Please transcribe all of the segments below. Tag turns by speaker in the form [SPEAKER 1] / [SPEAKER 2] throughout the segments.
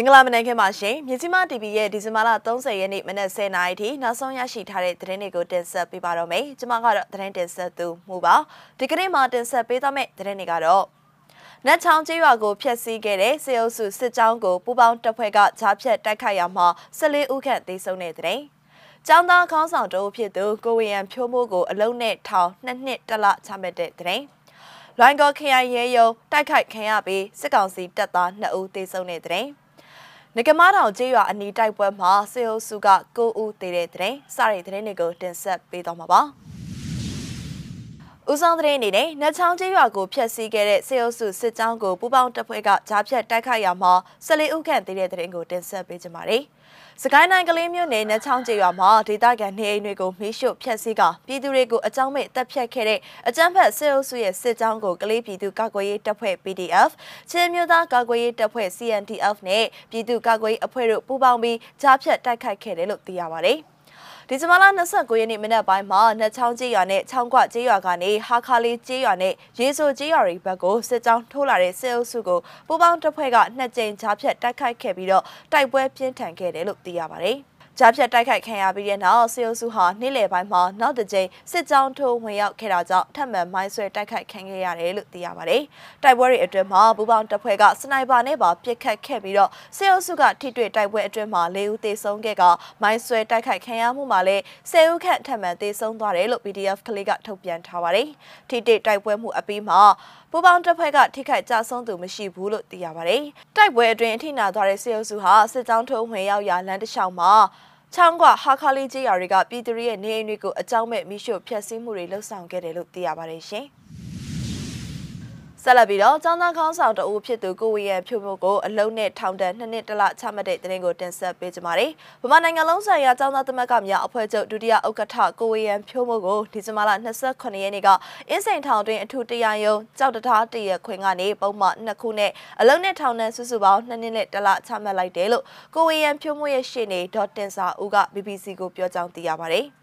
[SPEAKER 1] င်္ဂလာမနက်ခင်းပါရှင်မြစီမ TV ရဲ့ဒီဇင်ဘာလ30ရက်နေ့မနက်10:00နာရီထိနောက်ဆုံးရရှိထားတဲ့သတင်းတွေကိုတင်ဆက်ပေးပါတော့မယ်ကျွန်မကတော့သတင်းတင်ဆက်သူမှုပါဒီကနေ့မှာတင်ဆက်ပေးသွားမယ့်သတင်းတွေကတော့နတ်ချောင်းကျေးရွာကိုဖျက်ဆီးခဲ့တဲ့စေအုပ်စုစစ်ကြောင်းကိုပူပေါင်းတပ်ဖွဲ့ကဂျားဖြတ်တိုက်ခိုက်ရမှာ14ဦးခန့်သေဆုံးတဲ့တဲ့ကျောင်းသားခေါင်းဆောင်တို့ဖြစ်သူကိုဝေယံဖြိုးမိုးကိုအလုံးနဲ့ထောင်နှစ်နှစ်တလချမှတ်တဲ့တဲ့လွိုင်းကော်ခရိုင်ရဲယုံတိုက်ခိုက်ခံရပြီးစစ်ကောင်စီတပ်သား2ဦးသေဆုံးတဲ့တဲ့ ငကမထောင်ကျေးရွာအနီးတိုက်ပွဲမှာစေအုပ်စုက9ဦးသေတဲ့တဲ့စတဲ့တဲ့တွေကိုတင်ဆက်ပေးသွားမှာပါ ဦးဆောင်တဲ့အနေနဲ့နတ်ချောင်းကျေးရွာကိုဖျက်ဆီးခဲ့တဲ့စေအုပ်စုစစ်ကြောင်းကိုပူးပေါင်းတပ်ဖွဲ့ကကြားဖြတ်တိုက်ခိုက်ရမှာ14ဦးခန့်သေတဲ့တဲ့ကိုတင်ဆက်ပေးကြပါမယ်။စကိုင်းတိုင်းကလေးမြို့နယ်နတ်ချောင်းကျေးရွာမှာဒေသခံနေအိမ်တွေကိုမီးရှို့ဖျက်ဆီးကပြည်သူတွေကိုအကြောင်းမဲ့တပ်ဖြတ်ခဲ့တဲ့အကြမ်းဖက်စစ်အုပ်စုရဲ့စစ်ကြောင်းကိုကလေးပြည်သူကာကွယ်ရေးတပ်ဖွဲ့ PDF ချင်းမျိုးသားကာကွယ်ရေးတပ်ဖွဲ့ CNDF နဲ့ပြည်သူကာကွယ်ရေးအဖွဲ့တို့ပူးပေါင်းပြီးကြားဖြတ်တိုက်ခိုက်ခဲ့တယ်လို့သိရပါတယ်။ ဒီဇင်ဘာလ29ရက်နေ့မနက်ပိုင်းမှာနှစ်ချောင်းကျေးရွာနဲ့ချောင်းကွကျေးရွာကနေဟာခါလေးကျေးရွာနဲ့ရေဆိုကျေးရွာတွေဘက်ကိုစစ်ကြောင်းထိုးလာတဲ့စစ်အုပ်စုကိုပူးပေါင်းတပ်ဖွဲ့ကနှစ်ကြိမ်ကြားဖြတ်တိုက်ခိုက်ခဲ့ပြီးတော့တိုက်ပွဲပြင်းထန်ခဲ့တယ်လို့သိရပါတယ်။ ကြားဖြတ်တိုက်ခိုက်ခံရပြီးတဲ့နောက်စေအုပ်စုဟာနေ့လယ်ပိုင်းမှာနောက်တစ်ကြိမ်စစ်ကြောင်းထိုးဝင်ရောက်ခဲ့တာကြောင့်ထပ်မံမိုင်းဆွဲတိုက်ခိုက်ခံခဲ့ရတယ်လို့သိရပါတယ်။တိုက်ပွဲတွေအတွင်းမှာဘူပေါင်းတပ်ဖွဲ့ကစနိုက်ပါနဲ့ပါပစ်ခတ်ခဲ့ပြီးတော့စေအုပ်စုကထိတွေ့တိုက်ပွဲအတွင်းမှာ၄ဦးသေဆုံးခဲ့ကမိုင်းဆွဲတိုက်ခိုက်ခံရမှုမှာလည်း၁၀ဦးခန့်ထပ်မံသေဆုံးသွားတယ်လို့ PDF ကလေးကထုတ်ပြန်ထားပါတယ်။ထိတွေ့တိုက်ပွဲမှုအပြီးမှာပူပေါင်းတပ်ဖွဲ့ကထိခိုက်ကြဆုံးသူမရှိဘူးလို့သိရပါတယ်။တိုက်ပွဲအတွင်းအထိနာသွားတဲ့စေအုပ်စုဟာစစ်ကြောင်းထိုးဝင်ရောက်ရာလမ်းတစ်လျှောက်မှာ ချောင်းကဟာခါလေးကျေးရွာတွေကပြည်သူတွေရဲ့နေအိမ်တွေကိုအကြောင်းမဲ့မိရှုဖျက်ဆီးမှုတွေလှုပ်ဆောင်ခဲ့တယ်လို့သိရပါတယ်ရှင်။ ဆက်လက်ပြီးတော့ចောင်းသားခေါင်းဆောင်တဦးဖြစ်သူကိုဝေယံဖြိုးမို့ကိုအလုံးနဲ့ထောင်ဒဏ်နှစ်နှစ်တလချမှတ်တဲ့တဲ့ကိုတင်ဆက်ပေးကြပါမယ်။ဗမာနိုင်ငံလုံးဆိုင်ရာចောင်းသားသမဂ္ဂများအဖွဲ့ချုပ်ဒုတိယဥက္ကဋ္ဌကိုဝေယံဖြိုးမို့ကိုဒီဇင်ဘာလ28ရက်နေ့ကအင်းစိန်ထောင်တွင်အထူးတရားရုံးကြောက်တထားတရခွင်ကနေပုံမှန်နှစ်ခုနဲ့အလုံးနဲ့ထောင်ဒဏ်စုစုပေါင်းနှစ်နှစ်နဲ့တလချမှတ်လိုက်တယ်လို့ကိုဝေယံဖြိုးမို့ရဲ့ရှေ့နေဒေါ်တင်စာဦးက BBC ကိုပြောကြောင်းသိရပါတယ်။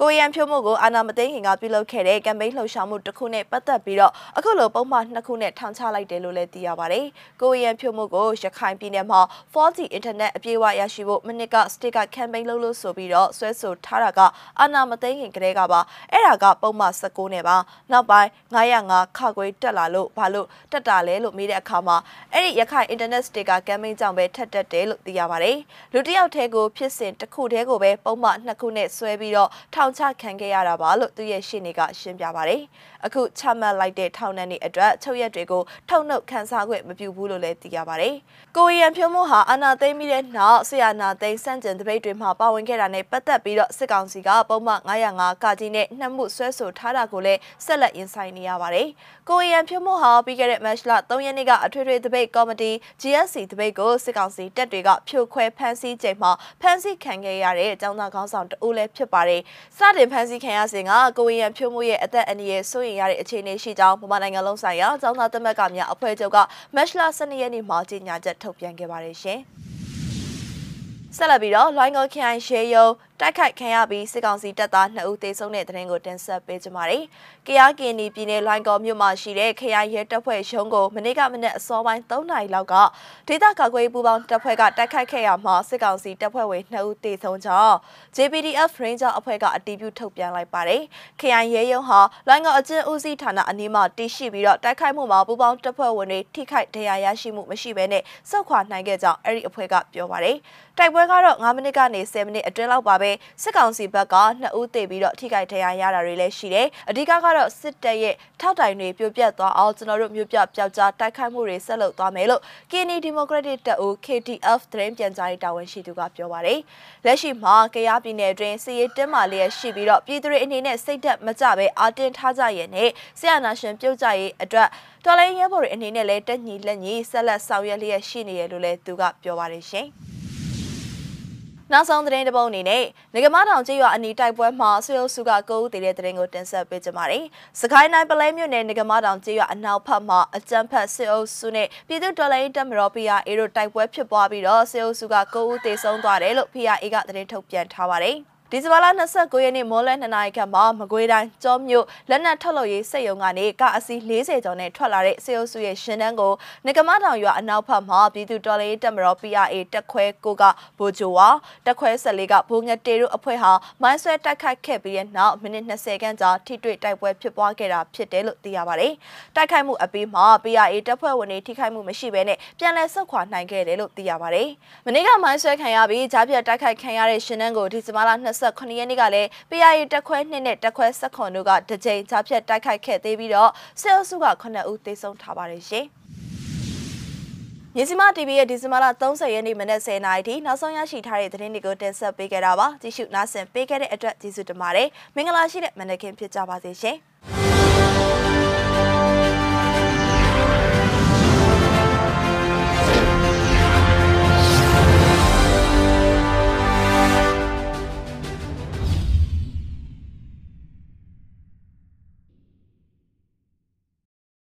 [SPEAKER 1] ကိုရန်ဖြိုးမှုကိုအာနာမသိခင်ကပြုလုပ်ခဲ့တဲ့ကမ်ပိန်းလှုပ်ရှားမှုတစ်ခုနဲ့ပတ်သက်ပြီးတော့အခုလိုပုံမှန်နှစ်ခုနဲ့ထောင်ချလိုက်တယ်လို့လည်းသိရပါတယ်။ကိုရန်ဖြိုးမှုကိုရခိုင်ပြည်နယ်မှာ 4G internet အပြည့်အဝရရှိဖို့မနစ်က state က campaign လုပ်လို့ဆိုပြီးတော့ဆွဲဆိုထားတာကအာနာမသိခင်ကတည်းကပါအဲ့ဒါကပုံမှန်19နဲ့ပါနောက်ပိုင်း905ခခွေတက်လာလို့ဘာလို့တက်တာလဲလို့မေးတဲ့အခါမှာအဲ့ဒီရခိုင် internet state က campaign ကြောင့်ပဲထက်တက်တယ်လို့သိရပါတယ်။လူတစ်ယောက်တည်းကိုဖြစ်စဉ်တစ်ခုတည်းကိုပဲပုံမှန်နှစ်ခုနဲ့ဆွဲပြီးတော့ထောင်ချခံခဲ့ရတာပါလို့သူရဲ့ရှင်းနေကရှင်းပြပါတယ်။အခုချမှတ်လိုက်တဲ့ထောင်နှံတွေအတွက်ချုပ်ရက်တွေကိုထုတ်နှုတ်ခန်းစားခွင့်မပြုဘူးလို့လည်းသိရပါတယ်။ကိုရီးယားဖြိုးမှုဟာအာဏာသိမ်းပြီးတဲ့နောက်ဆီယာနာသိမ်းစန့်ကျင်တပိတ်တွေမှာပါဝင်ခဲ့တာနဲ့ပတ်သက်ပြီးတော့စစ်ကောင်စီကပုံမှန်905ကကြီးနဲ့နှမှုဆွဲဆိုထားတာကိုလည်းဆက်လက်ရင်ဆိုင်နေရပါတယ်။ကိုရီးယားဖြိုးမှုဟာပြီးခဲ့တဲ့မတ်လ3ရက်နေ့ကအထွေထွေတပိတ်ကော်မတီ GSC တပိတ်ကိုစစ်ကောင်စီတပ်တွေကဖြိုခွဲဖမ်းဆီးချိန်မှာဖမ်းဆီးခံခဲ့ရတဲ့အကြောင်းသားခေါင်းဆောင်တအိုးလည်းဖြစ်ပါတယ်။စတင်ဖမ်းဆီးခံရစဉ်ကကိုရီးယားဖြိုးမှုရဲ့အသက်အန္တရာယ်စိုးရိမ်ရတဲ့အခြေအနေရှိကြောင်းမြန်မာနိုင်ငံလုံးဆိုင်ရာကျောင်းသားသမဂ္ဂများအဖွဲ့ချုပ်ကမတ်လ12ရက်နေ့မှာကြေညာချက်ထုတ်ပြန်ခဲ့ပါတယ်ရှင်။ဆက်လက်ပြီးတော့လိုင်းကောခိုင်ရှေယုံတိုက်ခိုက်ခံရပြီးစစ်ကောင်စီတပ်သား2ဦးသေဆုံးတဲ့တဲ့ရင်ကိုတင်ဆက်ပေးကြပါမယ်။ကယားကင်နီပြည်နယ်လိုင်းကောမြို့မှာရှိတဲ့ခရိုင်ရဲတပ်ဖွဲ့ရုံးကိုမနေ့ကမနေ့အစောပိုင်း3နာရီလောက်ကဒေသကာကွယ်ပူးပေါင်းတပ်ဖွဲ့ကတိုက်ခိုက်ခဲ့ရမှာစစ်ကောင်စီတပ်ဖွဲ့ဝင်2ဦးသေဆုံးကြောင်း JPDF Ranger အဖွဲ့ကအတည်ပြုထုတ်ပြန်လိုက်ပါတယ်။ခရိုင်ရဲရုံးဟာလိုင်းကောအကျဉ်းဦးစီးဌာနအနီးမှာတည်ရှိပြီးတော့တိုက်ခိုက်မှုမှာပူးပေါင်းတပ်ဖွဲ့ဝင်တွေထိခိုက်ဒဏ်ရာရရှိမှုမရှိဘဲနဲ့စုခွာနိုင်ခဲ့ကြောင်းအဲ့ဒီအဖွဲ့ကပြောပါတယ်။တိုက်ပွဲကတော့9မိနစ်ကနေ10မိနစ်အတွင်းလောက်ပါပဲစစ်ကောင်စီဘက်က2ဦးသေပြီးတော့ထိခိုက်ဒဏ်ရာရတာတွေလည်းရှိတယ်။အဓိကကတော့စစ်တပ်ရဲ့ထောက်တိုင်တွေပြိုပြတ်သွားအောင်ကျွန်တော်တို့မြို့ပြပျောက်ကြားတိုက်ခိုက်မှုတွေဆက်လုပ်သွားမယ်လို့ Kini Democratic တပ်ဦး KTF သတင်းပြန်ကြားရေးတာဝန်ရှိသူကပြောပါတယ်။လက်ရှိမှာကယားပြည်နယ်အတွင်းစစ်ရေးတင်းမာလျက်ရှိပြီးတော့ပြည်သူတွေအနေနဲ့စိတ်သက်မကြပဲအာတင်ထားကြရဲ့နဲ့ဆရာနာရှင်ပြုတ်ကြရေးအတွက်တော်လိုင်းရဲဘော်တွေအနေနဲ့လည်းတက်ညီလက်ညီဆက်လက်ဆောင်ရွက်လျက်ရှိနေရလို့လည်းသူကပြောပါတယ်ရှင်။ နောက်ဆုံးသတင်းတစ်ပုဒ်အနေနဲ့ငကမထောင်ကျေးရွာအနီးတိုက်ပွဲမှာဆွေအုပ်စုကကိုဦးတည်တဲ့သတင်းကိုတင်ဆက်ပေးကြပါမယ်။စကိုင်းတိုင်းပလဲမြို့နယ်ငကမထောင်ကျေးရွာအနောက်ဘက်မှာအကြမ်းဖက်ဆွေအုပ်စုနဲ့ပြည်သူတော်လှန်ရေးတပ်မတော် PRA တို့တိုက်ပွဲဖြစ်ပွားပြီးတော့ဆွေအုပ်စုကကိုဦးတည်ဆုံးသွားတယ်လို့ PRA ကသတင်းထုတ်ပြန်ထားပါတယ်။ ဒီဇင်ဘာလ29ရက်နေ့မိုးလဲ2နာရီခန့်မှာမကွေးတိုင်းကျောမြို့လက်နက်ထုတ်လုပ်ရေးစက်ရုံကနေကအစီ40ကျော်နဲ့ထွက်လာတဲ့စေအုပ်စုရဲ့ရှင်တန်းကိုငကမတောင်ရွာအနောက်ဘက်မှာပြည်သူတော်လှန်ရေးတပ်မတော် PRA တက်ခွဲကိုကဘိုဂျိုဝါတက်ခွဲ14ကဘိုငတေတို့အဖွဲ့ဟာမိုင်းဆွဲတိုက်ခိုက်ခဲ့ပြီးတဲ့နောက်မိနစ်20ခန့်ကြာထိတွေ့တိုက်ပွဲဖြစ်ပွားခဲ့တာဖြစ်တယ်လို့သိရပါတယ်။တိုက်ခိုက်မှုအပြီးမှာ PRA တပ်ဖွဲ့ဝင်တွေထိခိုက်မှုမရှိဘဲနဲ့ပြန်လည်ဆုတ်ခွာနိုင်ခဲ့တယ်လို့သိရပါတယ်။မနေ့ကမိုင်းဆွဲခံရပြီးကြားပြတ်တိုက်ခိုက်ခံရတဲ့ရှင်တန်းကိုဒီဇင်ဘာလ29ရက်နေ့ကလည်း PRA တက်ခွဲ2နဲ့တက်ခွဲ16တို့ကတကြိမ်ကြားဖြတ်တိုက်ခိုက်ခဲ့သေးပြီးတော့စစ်အုပ်စုက9ဦးသေဆုံးထားပါတယ်ရှင်။မြစီမ TV ရဲ့ဒီဇင်ဘာလ30ရက်နေ့မနက်10:00နာရီထိနောက်ဆုံးရရှိထားတဲ့သတင်းတွေကိုတင်ဆက်ပေးခဲ့တာပါ။ကြည့်ရှုနားဆင်ပေးခဲ့တဲ့အတွက်ကျေးဇူးတင်ပါတယ်။မင်္ဂလာရှိတဲ့မနက်ခင်းဖြစ်ကြပါစေရှင်။